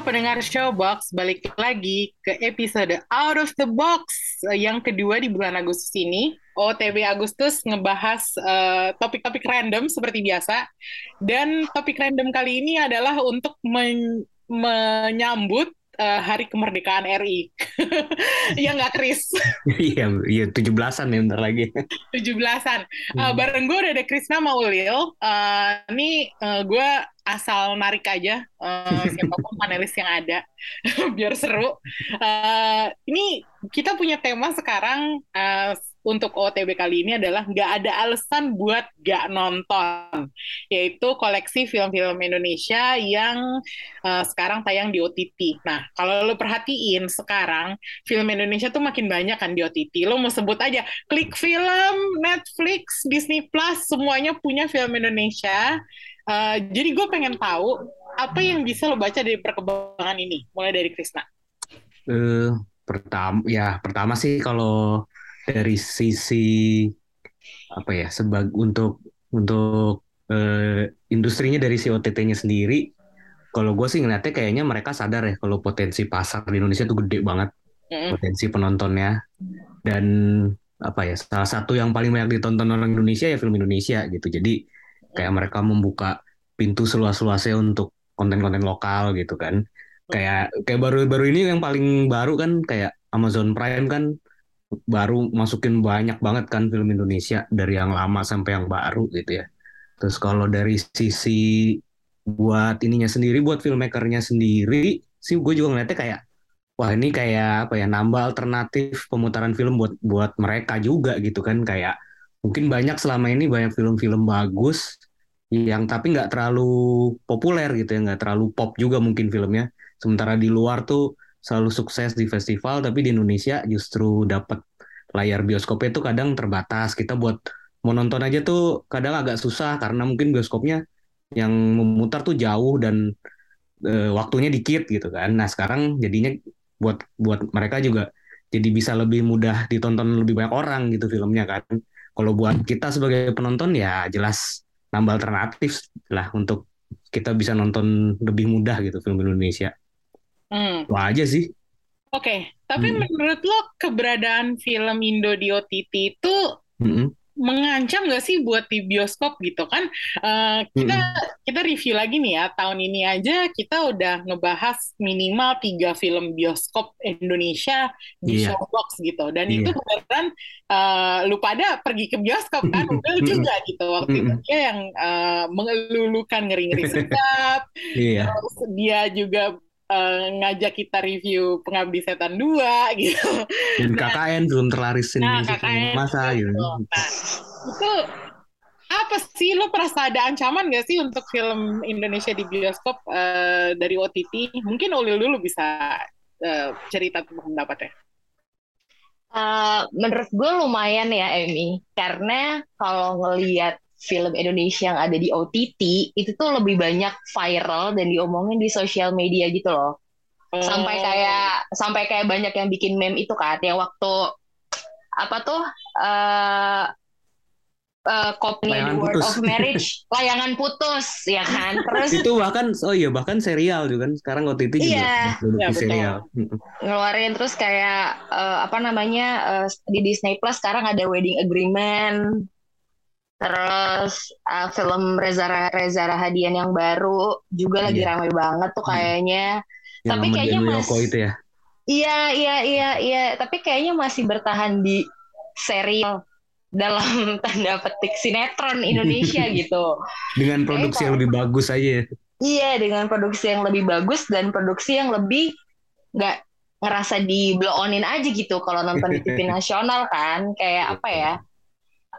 Pendengar Showbox, balik lagi ke episode Out of the Box eh, yang kedua di bulan Agustus ini. OTB Agustus ngebahas eh, topik-topik random seperti biasa. Dan topik random kali ini adalah untuk men- menyambut eh, Hari Kemerdekaan RI. ya nggak, Chris? Iya, iya 17-an ya bentar lagi. 17-an. Eh, Hmm. bareng gue udah ada Krisna sama Ulil. Eh, ini eh, gue asal narik aja eh, siapa pun panelis yang ada biar seru. Eh, ini kita punya tema sekarang eh, untuk OTB kali ini adalah nggak ada alasan buat nggak nonton, yaitu koleksi film-film Indonesia yang eh, sekarang tayang di OTT. Nah, kalau lo perhatiin sekarang film Indonesia tuh makin banyak kan di OTT. Lo mau sebut aja klik film, Netflix, Disney Plus, semuanya punya film Indonesia. Uh, jadi gue pengen tahu apa yang bisa lo baca dari perkembangan ini, mulai dari Krisna. Eh, pertama ya pertama sih kalau dari sisi apa ya sebag untuk untuk eh, industrinya dari si OTT-nya sendiri kalau gue sih ngeliatnya kayaknya mereka sadar ya kalau potensi pasar di Indonesia tuh gede banget potensi penontonnya. Dan apa ya salah satu yang paling banyak ditonton orang Indonesia ya film Indonesia gitu. Jadi kayak mereka membuka pintu seluas-luasnya untuk konten-konten lokal gitu kan. Kayak kayak baru-baru ini yang paling baru kan kayak Amazon Prime kan baru masukin banyak banget kan film Indonesia dari yang lama sampai yang baru gitu ya. Terus kalau dari sisi buat ininya sendiri buat filmmakernya sendiri sih gue juga ngeliatnya kayak wah ini kayak apa ya nambah alternatif pemutaran film buat buat mereka juga gitu kan. Kayak mungkin banyak selama ini banyak film-film bagus yang tapi nggak terlalu populer gitu ya nggak terlalu pop juga mungkin filmnya. Sementara di luar tuh selalu sukses di festival tapi di Indonesia justru dapat layar bioskopnya tuh kadang terbatas kita buat mau nonton aja tuh kadang agak susah karena mungkin bioskopnya yang memutar tuh jauh dan eh, waktunya dikit gitu kan nah sekarang jadinya buat buat mereka juga jadi bisa lebih mudah ditonton lebih banyak orang gitu filmnya kan. Kalau buat kita sebagai penonton ya jelas nambah alternatif lah untuk kita bisa nonton lebih mudah gitu film Indonesia. Hmm. Itu aja sih. Oke, tapi Hmm. menurut lo keberadaan film Indo di OTT itu Mm-mm. mengancam nggak sih buat di bioskop gitu kan? Eh, kita kita review lagi nih ya tahun ini aja kita udah ngebahas minimal tiga film bioskop Indonesia di Iya. Showbox gitu dan Iya. itu beneran eh, lu pada pergi ke bioskop kan Udah juga gitu waktu itu Mm-mm. dia yang eh, mengelulukan ngeri-ngeri sedap Iya. terus dia juga eh, ngajak kita review Pengabdi Setan 2 gitu Dan KKN belum terlaris Nah, Indonesia KKN masa gitu. Nah, itu apa sih lo merasa ada ancaman gak sih untuk film Indonesia di bioskop eh, dari OTT? Mungkin Ulil dulu bisa eh, cerita tentang pendapatnya. Eh, menurut gue lumayan ya Emi karena kalau ngelihat film Indonesia yang ada di OTT itu tuh lebih banyak viral dan diomongin di sosial media gitu loh sampai Oh. kayak sampai kayak banyak yang bikin meme itu kan yang waktu apa tuh eh eh, Kopni Layangan The Word putus. of Marriage layangan putus ya kan terus Itu bahkan oh iya bahkan serial juga kan sekarang OTT juga Iya. produksi Iya, betul. serial. Mm-mm. ngeluarin terus kayak eh, apa namanya eh, di Disney Plus sekarang ada Wedding Agreement terus eh, film Reza Reza Rahadian yang baru juga lagi Iya. ramai banget tuh Hmm. kayaknya Yang Tapi kayaknya Dian mas- Wiyoko itu ya. iya iya iya iya tapi kayaknya masih bertahan di serial dalam tanda petik sinetron Indonesia gitu Dengan produksi yang lebih bagus aja ya. Iya, dengan produksi yang lebih bagus dan produksi yang lebih nggak ngerasa di blow onin aja gitu kalau nonton di TV nasional kan kayak apa ya?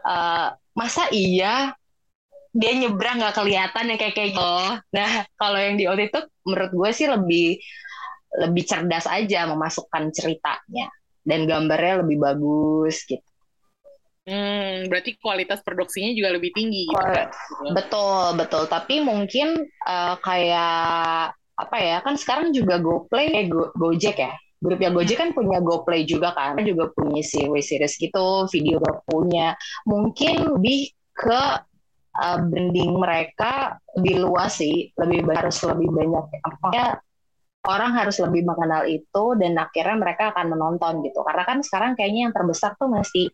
eh, masa iya dia nyebrang nggak kelihatan ya kayak kayak gitu. Nah, kalau yang di OTT itu menurut gue sih lebih lebih cerdas aja memasukkan ceritanya dan gambarnya lebih bagus gitu. Hmm, berarti kualitas produksinya juga lebih tinggi. Gitu. Betul, betul. Tapi mungkin uh, kayak apa ya? Kan sekarang juga GoPlay, eh, Go, Gojek ya. Grupnya Gojek kan punya GoPlay juga kan, juga punya series-series gitu, video punya. Mungkin lebih ke uh, branding mereka lebih luas sih, lebih harus lebih banyak. Apakah orang harus lebih mengenal itu dan akhirnya mereka akan menonton gitu. Karena kan sekarang kayaknya yang terbesar tuh masih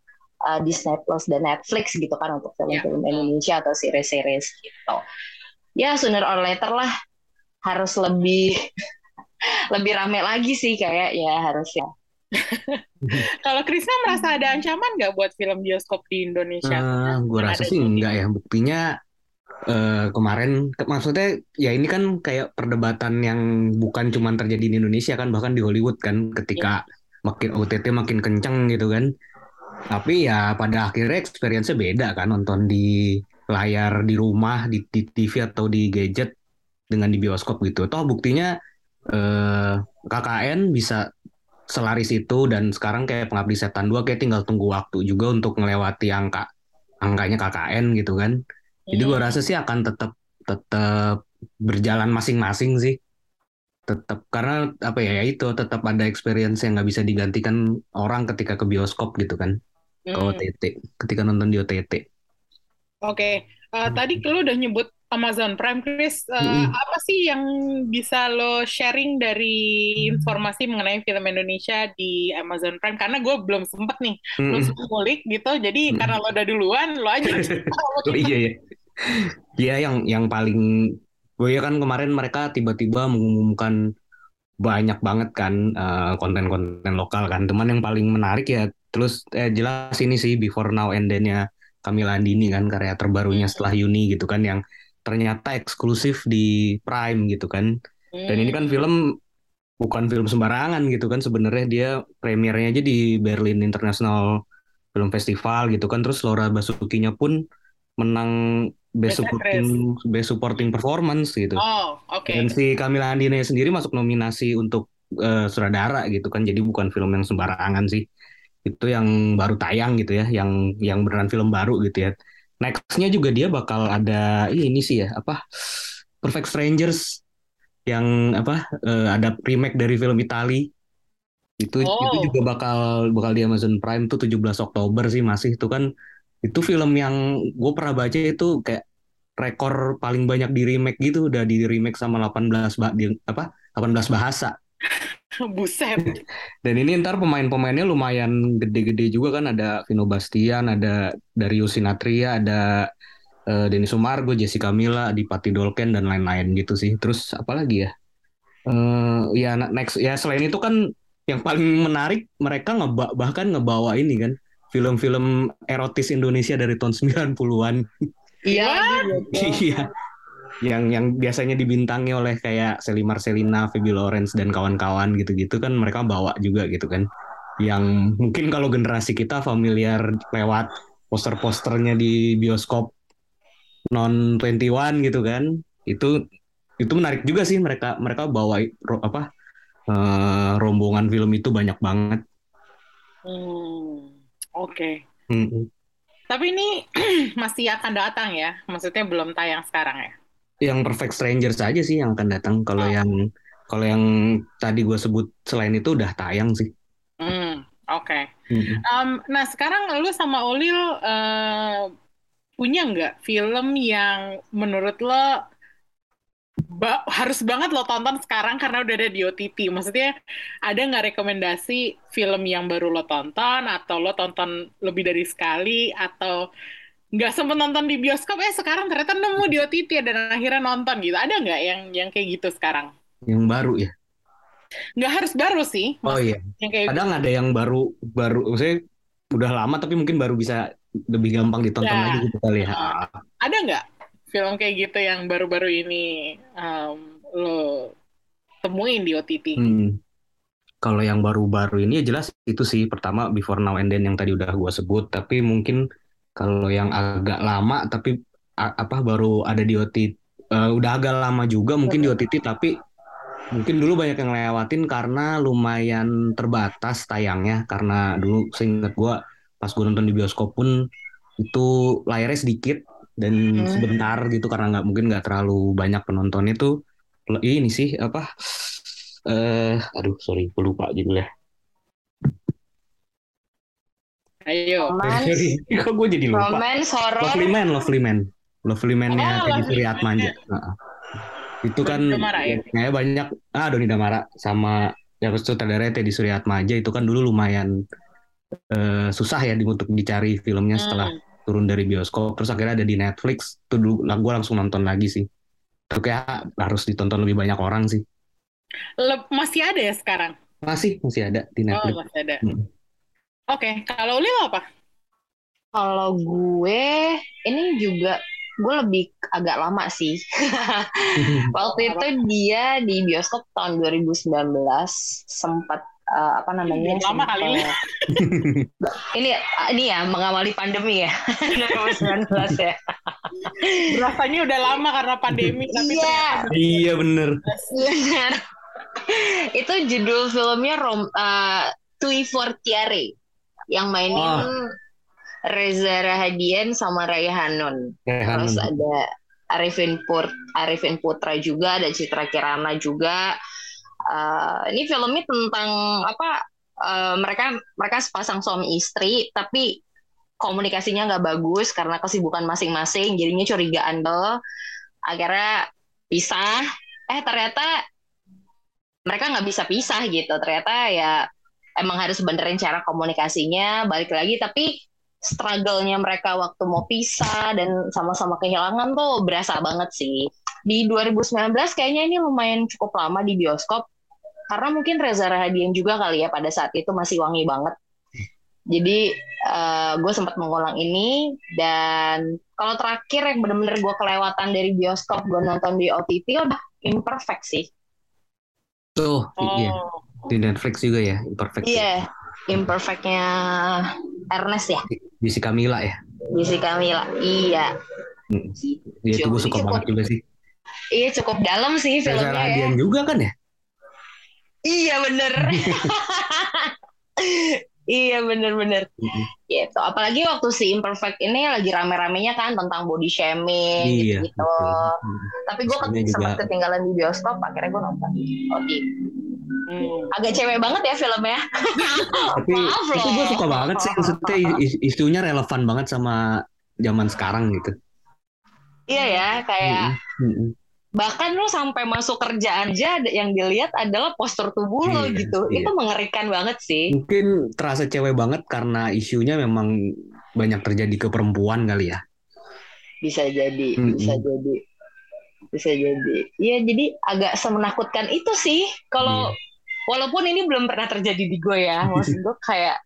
uh, Disney Plus dan Netflix gitu kan untuk film-film yeah. Indonesia atau series-series gitu. Ya sooner or later lah harus lebih lebih rame lagi sih kayak ya harusnya. Kalau Krisna merasa ada ancaman nggak buat film bioskop di Indonesia? Uh, gue rasa sih enggak ya. Buktinya uh, kemarin, ke, maksudnya ya ini kan kayak perdebatan yang bukan cuma terjadi di Indonesia kan, bahkan di Hollywood kan, ketika yeah. makin OTT makin kenceng gitu kan. Tapi ya pada akhirnya experience-nya beda kan nonton di layar di rumah, di, di TV atau di gadget dengan di bioskop gitu. Toh buktinya eh, KKN bisa selaris itu dan sekarang kayak Pengabdi Setan 2 kayak tinggal tunggu waktu juga untuk melewati angka angkanya KKN gitu kan. Jadi gue rasa sih akan tetap tetap berjalan masing-masing sih tetap karena apa ya, ya itu tetap ada experience yang nggak bisa digantikan orang ketika ke bioskop gitu kan ke hmm. OTT ketika nonton di OTT. Oke, okay. uh, eh, hmm. tadi lo udah nyebut Amazon Prime, Chris. Uh, hmm. Apa sih yang bisa lo sharing dari informasi mengenai film Indonesia di Amazon Prime? Karena gue belum sempet nih, hmm. belum sempet ngulik gitu. Jadi hmm. karena lo udah duluan, lo aja. oh, iya iya. Iya yang yang paling gue ya kan kemarin mereka tiba-tiba mengumumkan banyak banget kan eh, konten-konten lokal kan. Teman yang paling menarik ya terus eh, jelas ini sih Before Now and Then-nya Kamila Andini kan karya terbarunya hmm. setelah Yuni gitu kan yang ternyata eksklusif di Prime gitu kan. Dan ini kan hmm. film bukan film sembarangan gitu kan sebenarnya dia premiernya aja di Berlin International Film Festival gitu kan terus Laura Basuki-nya pun menang best supporting best supporting performance gitu. Oh, oke. Okay. Dan si Camila Andina sendiri masuk nominasi untuk uh, sutradara gitu kan. Jadi bukan film yang sembarangan sih. Itu yang baru tayang gitu ya, yang yang beneran film baru gitu ya. Nextnya juga dia bakal ada ini sih ya, apa Perfect Strangers yang apa uh, ada remake dari film Itali. Itu oh. itu juga bakal bakal di Amazon Prime tuh 17 Oktober sih masih itu kan itu film yang gue pernah baca itu kayak rekor paling banyak di remake gitu udah di remake sama 18 bah di, apa 18 bahasa. Buset. Dan ini ntar pemain-pemainnya lumayan gede-gede juga kan ada Vino Bastian, ada Darius Sinatria, ada uh, Denny Sumargo, Jessica Mila, Adipati Dolken dan lain-lain gitu sih. Terus apa lagi ya? Uh, ya next ya selain itu kan yang paling menarik mereka ngeba bahkan ngebawa ini kan film-film erotis Indonesia dari tahun 90-an. Iya. Iya. Yang yang biasanya dibintangi oleh kayak Sally Marcelina, Phoebe Lawrence dan kawan-kawan gitu-gitu kan mereka bawa juga gitu kan. Yang mungkin kalau generasi kita familiar lewat poster-posternya di bioskop non 21 gitu kan. Itu itu menarik juga sih mereka mereka bawa apa uh, rombongan film itu banyak banget. Hmm, oke. Okay. Hmm. Tapi ini masih akan datang ya, maksudnya belum tayang sekarang ya? Yang Perfect Stranger saja sih yang akan datang. Kalau oh. yang kalau yang tadi gue sebut selain itu udah tayang sih. Hmm, oke. Okay. Hmm. Um, nah sekarang lu sama Ulil uh, punya nggak film yang menurut lo ba harus banget lo tonton sekarang karena udah ada di OTT. Maksudnya ada nggak rekomendasi film yang baru lo tonton atau lo tonton lebih dari sekali atau nggak sempet nonton di bioskop eh sekarang ternyata nemu di OTT dan akhirnya nonton gitu. Ada nggak yang yang kayak gitu sekarang? Yang baru ya? Nggak harus baru sih. Oh iya. Yang kayak Kadang gitu. ada yang baru baru, maksudnya udah lama tapi mungkin baru bisa lebih gampang ditonton ya. lagi gitu kali ya. Ada nggak film kayak gitu yang baru-baru ini um, lo temuin di OTT? Hmm. Kalau yang baru-baru ini ya jelas itu sih pertama Before Now and Then yang tadi udah gue sebut, tapi mungkin kalau yang agak lama tapi apa baru ada di OTT, uh, udah agak lama juga mungkin di OTT tapi mungkin dulu banyak yang lewatin karena lumayan terbatas tayangnya. Karena dulu seingat gue pas gue nonton di bioskop pun itu layarnya sedikit dan Hmm. sebentar gitu karena nggak mungkin nggak terlalu banyak penonton itu ini sih apa eh aduh sorry gue lupa judulnya Ayo. Romance, sorry kok gue jadi lupa romance, horror. Lovely Man Lovely Man Lovely Man-nya Oh, Teddy Suryatmaja Heeh. itu kan Damara ya? kayak banyak ah Doni Damara sama ya sutradara Teddy Suryatmaja itu kan dulu lumayan eh, susah ya untuk dicari filmnya setelah Hmm. turun dari bioskop terus akhirnya ada di Netflix tuh dulu gue langsung nonton lagi sih itu kayak harus ditonton lebih banyak orang sih Le- masih ada ya sekarang? masih masih ada di Oh, Netflix masih ada. Hmm. Oke, kalau Lil apa? Kalau gue ini juga gue lebih agak lama sih. Waktu itu dia di bioskop tahun 2019 sempat eh, apa namanya? Lama kali, sempat- Lil. ini ini ya mengawali pandemi ya 2019 ya. Rasanya udah lama karena pandemi, tapi Iya. ternyata iya bener Benar. itu judul filmnya Rom eh, Tui Fortiare yang mainin Oh. Reza Rahadian sama Ray Hanun. Terus ada Arifin Pur Arifin Putra juga, ada Citra Kirana juga. Eh, ini filmnya tentang apa? eh, mereka mereka sepasang suami istri, tapi komunikasinya nggak bagus karena kesibukan masing-masing, jadinya curigaan tuh. Akhirnya pisah. Eh ternyata mereka nggak bisa pisah gitu. Ternyata ya emang harus benerin cara komunikasinya. Balik lagi, tapi struggle-nya mereka waktu mau pisah dan sama-sama kehilangan tuh berasa banget sih. Di 2019 kayaknya ini lumayan cukup lama di bioskop karena mungkin Reza Rahadian juga kali ya pada saat itu masih wangi banget. Jadi gue sempat mengulang ini dan kalau terakhir yang bener-bener gue kelewatan dari bioskop gue nonton di OTT udah imperfect sih. tuh iya Oh. Di Netflix juga ya Imperfect Iya, imperfectnya Ernest ya, Jessica Camila ya Jessica Mila. Iya, Hmm. dia tuh gue suka Cukup. banget juga sih iya cukup dalam sih Reza filmnya ya. Rahadian juga kan ya Iya bener. iya bener-bener. Mm-mm. Gitu. Apalagi waktu si Imperfect ini lagi rame-ramenya kan tentang body shaming iya gitu. betul. Hmm. Tapi gue sempat ketinggalan di bioskop, akhirnya gue nonton. Oh, di Hmm. agak cewek banget ya filmnya. tapi Maaf loh. tapi gue suka banget sih maksudnya is- isunya relevan banget sama zaman sekarang gitu iya ya, kayak Mm-mm. bahkan lu sampai masuk kerjaan aja yang dilihat adalah postur tubuh lo Iya, gitu. iya. Itu mengerikan banget sih. mungkin terasa cewek banget karena isunya memang banyak terjadi ke perempuan kali ya Bisa jadi, Mm-mm. bisa jadi. Bisa jadi. Iya, jadi agak semenakutkan itu sih. Kalau Iya. walaupun ini belum pernah terjadi di gue ya, maksud gue kayak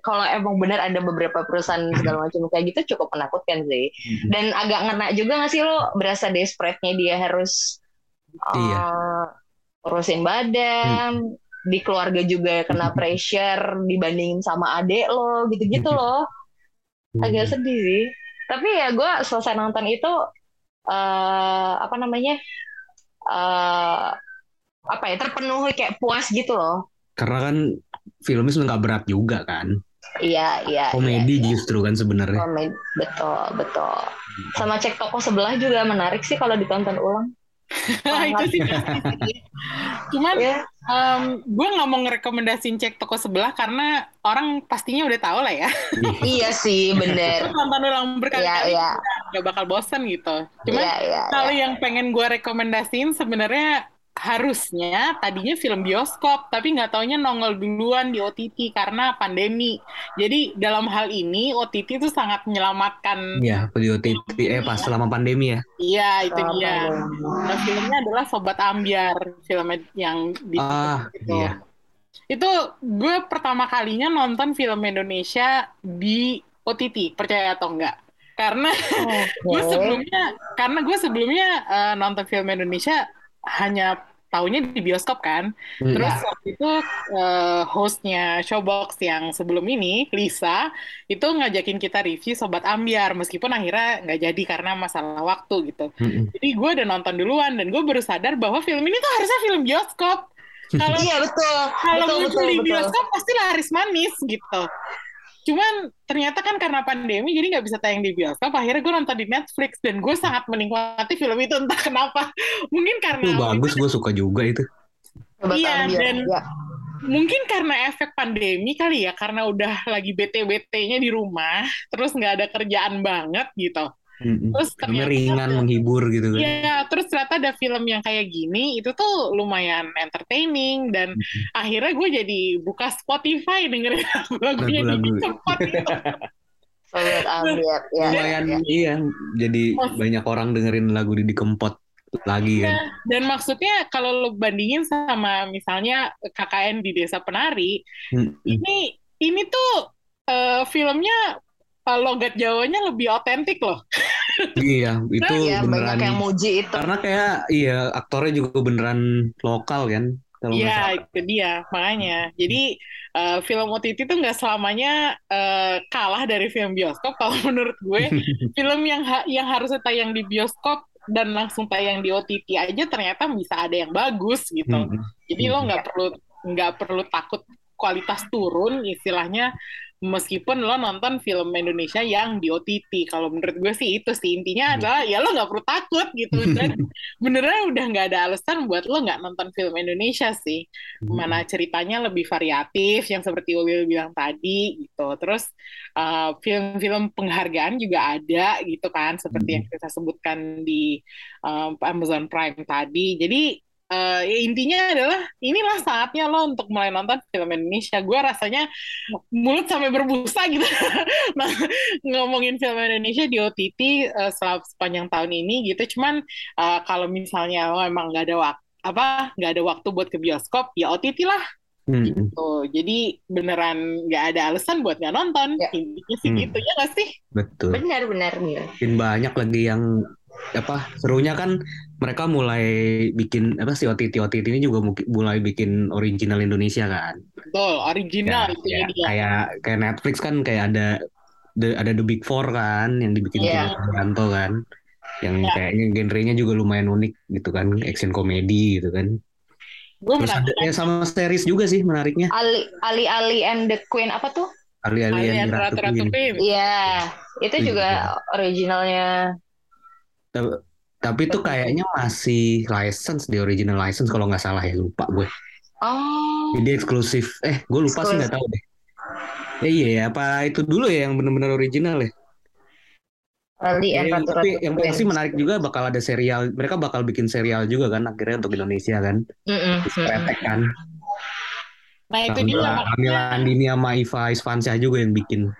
kalau emang benar ada beberapa perusahaan segala macam kayak gitu cukup menakutkan sih. Mm-mm. Dan agak ngena juga gak sih lo berasa desperate-nya dia harus Iya. eh, urusin badan, di keluarga juga kena pressure dibandingin sama adek lo, gitu-gitu loh. Agak sedih sih. Tapi ya gue selesai nonton itu eh apa namanya? eh apa ya terpenuhi kayak puas gitu loh. karena kan filmnya sebenarnya nggak berat juga kan Iya, iya. komedi iya, iya. justru kan sebenarnya Komedi, betul, betul. Sama cek toko sebelah juga menarik sih kalau ditonton ulang. itu sih pasti sih. Cuman Ya, gue nggak mau ngerekomendasiin cek toko sebelah karena orang pastinya udah tahu lah ya. iya sih, bener. Nonton ulang Iya, berkali-kali iya. nggak bakal bosan gitu. Cuman Iya, iya, kalau iya. yang pengen gue rekomendasiin sebenarnya harusnya tadinya film bioskop tapi nggak taunya nongol duluan di OTT karena pandemi. Jadi dalam hal ini OTT itu sangat menyelamatkan. ya di OTT eh pas selama pandemi ya Iya itu Sama dia. Nah, filmnya adalah Sobat Ambiar, film yang di ah gitu. iya Itu gue pertama kalinya nonton film Indonesia di OTT, percaya atau enggak? Karena gue Oke. sebelumnya, karena gue sebelumnya eh, nonton film Indonesia hanya tahunya di bioskop kan. Hmm. Terus waktu itu eh, hostnya Showbox yang sebelum ini, Lisa, itu ngajakin kita review Sobat Ambiar, meskipun akhirnya nggak jadi karena masalah waktu gitu. Mm-mm. Jadi gue udah nonton duluan dan gue baru sadar bahwa film ini tuh harusnya film bioskop. Kalau Iya betul. kalau betul, muncul betul, di betul. bioskop pasti laris manis gitu. Cuman ternyata kan karena pandemi jadi nggak bisa tayang di bioskop. Akhirnya gue nonton di Netflix dan gue sangat menikmati film itu entah kenapa. Mungkin karena Itu bagus, gue suka juga itu. Iya, dan- Ya. mungkin karena efek pandemi kali ya karena udah lagi bete-betenya di rumah terus nggak ada kerjaan banget gitu Terus Filmnya ternyata- ringan, menghibur gitu kan. ya terus ternyata ada film yang kayak gini itu tuh lumayan entertaining dan Mm-mm. akhirnya gue jadi buka Spotify dengerin lagu-lagunya di Lagu-lagu. gitu. Sobat Amir. Ya, Lumayan ya. iya, jadi Mas- banyak orang dengerin lagu Didi Kempot lagi kan. Nah, dan maksudnya kalau lo bandingin sama misalnya KKN di Desa Penari Mm-mm. ini ini tuh eh, filmnya logat Jawanya lebih otentik loh Iya, itu Ya, banyak beneran. yang muji itu. Karena kayak iya aktornya juga beneran lokal kan. Kalau Iya, itu dia makanya. Jadi eh, film OTT itu nggak selamanya eh, kalah dari film bioskop. Kalau menurut gue, film yang ha- yang harusnya tayang di bioskop dan langsung tayang di OTT aja ternyata bisa ada yang bagus gitu. Mm-mm. Jadi lo nggak perlu nggak perlu takut kualitas turun istilahnya meskipun lo nonton film Indonesia yang di OTT. Kalau menurut gue sih itu sih intinya Hmm. adalah ya lo nggak perlu takut gitu dan beneran udah nggak ada alasan buat lo nggak nonton film Indonesia sih. Mana ceritanya lebih variatif yang seperti Ulil bilang tadi gitu. Terus uh, film-film penghargaan juga ada gitu kan seperti yang kita sebutkan di um, Amazon Prime tadi. Jadi uh, ya intinya adalah inilah saatnya lo untuk mulai nonton film Indonesia. Gue rasanya mulut sampai berbusa gitu. nah, ngomongin film Indonesia di OTT uh, selama sepanjang tahun ini gitu. Cuman uh, kalau misalnya lo emang nggak ada waktu apa nggak ada waktu buat ke bioskop ya OTT lah Mm-mm. tuh jadi beneran nggak ada alasan buat nggak nonton Ya. intinya sih Hmm. gitu ya nggak sih Betul. Benar, benar, benar. Makin banyak lagi yang apa serunya kan mereka mulai bikin apa sih OTT OTT ini juga mulai bikin original Indonesia kan. betul original itu ya, dia kayak kayak Netflix kan kayak ada the, ada The Big Four kan yang dibikin Iya. Timo Tjahjanto kan. Yang Ya. kayaknya genrenya juga lumayan unik gitu kan, action komedi gitu kan. gue Terus ada menantikan ya sama series juga sih menariknya. Ali Ali Ali and the Queen apa tuh? Ali-ali kalian yang Ratu ratu-ratu Queen. Iya, itu Iya. juga originalnya. Ta- Tapi itu kayaknya masih license di original license kalau nggak salah ya lupa gue. Oh, Jadi eksklusif. Eh, gue lupa sih nggak tahu deh. Eh, iya ya, apa itu dulu ya yang benar-benar original ya? And Eh, Ratu tapi Ratu yang pasti menarik juga bakal ada serial. Mereka bakal bikin serial juga kan akhirnya untuk Indonesia kan. Mm-mm, Kretek kan. nah itu dia Kamila Andini sama Iva Isfansyah juga yang bikin.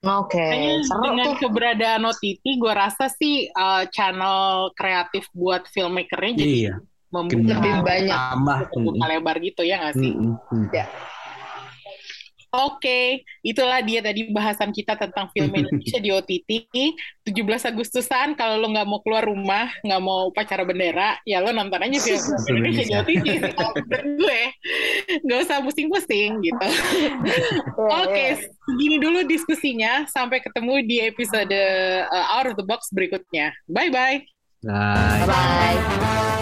Oke, seru dengan tuh. keberadaan OTT gue rasa sih uh, channel kreatif buat filmmakernya jadi Iya, membuka Lebih banyak. tambah. membuka lebar gitu ya nggak sih Mm, mm, mm. Oke, itulah dia tadi bahasan kita tentang film Indonesia di OTT. 17 Agustusan, kalau lo nggak mau keluar rumah, nggak mau upacara bendera, ya lo nonton aja film Indonesia di OTT. sih, kalau gue, nggak usah pusing-pusing gitu. Oke, segini dulu diskusinya. Sampai ketemu di episode uh, Out of the Box berikutnya. Bye-bye. Bye. Bye.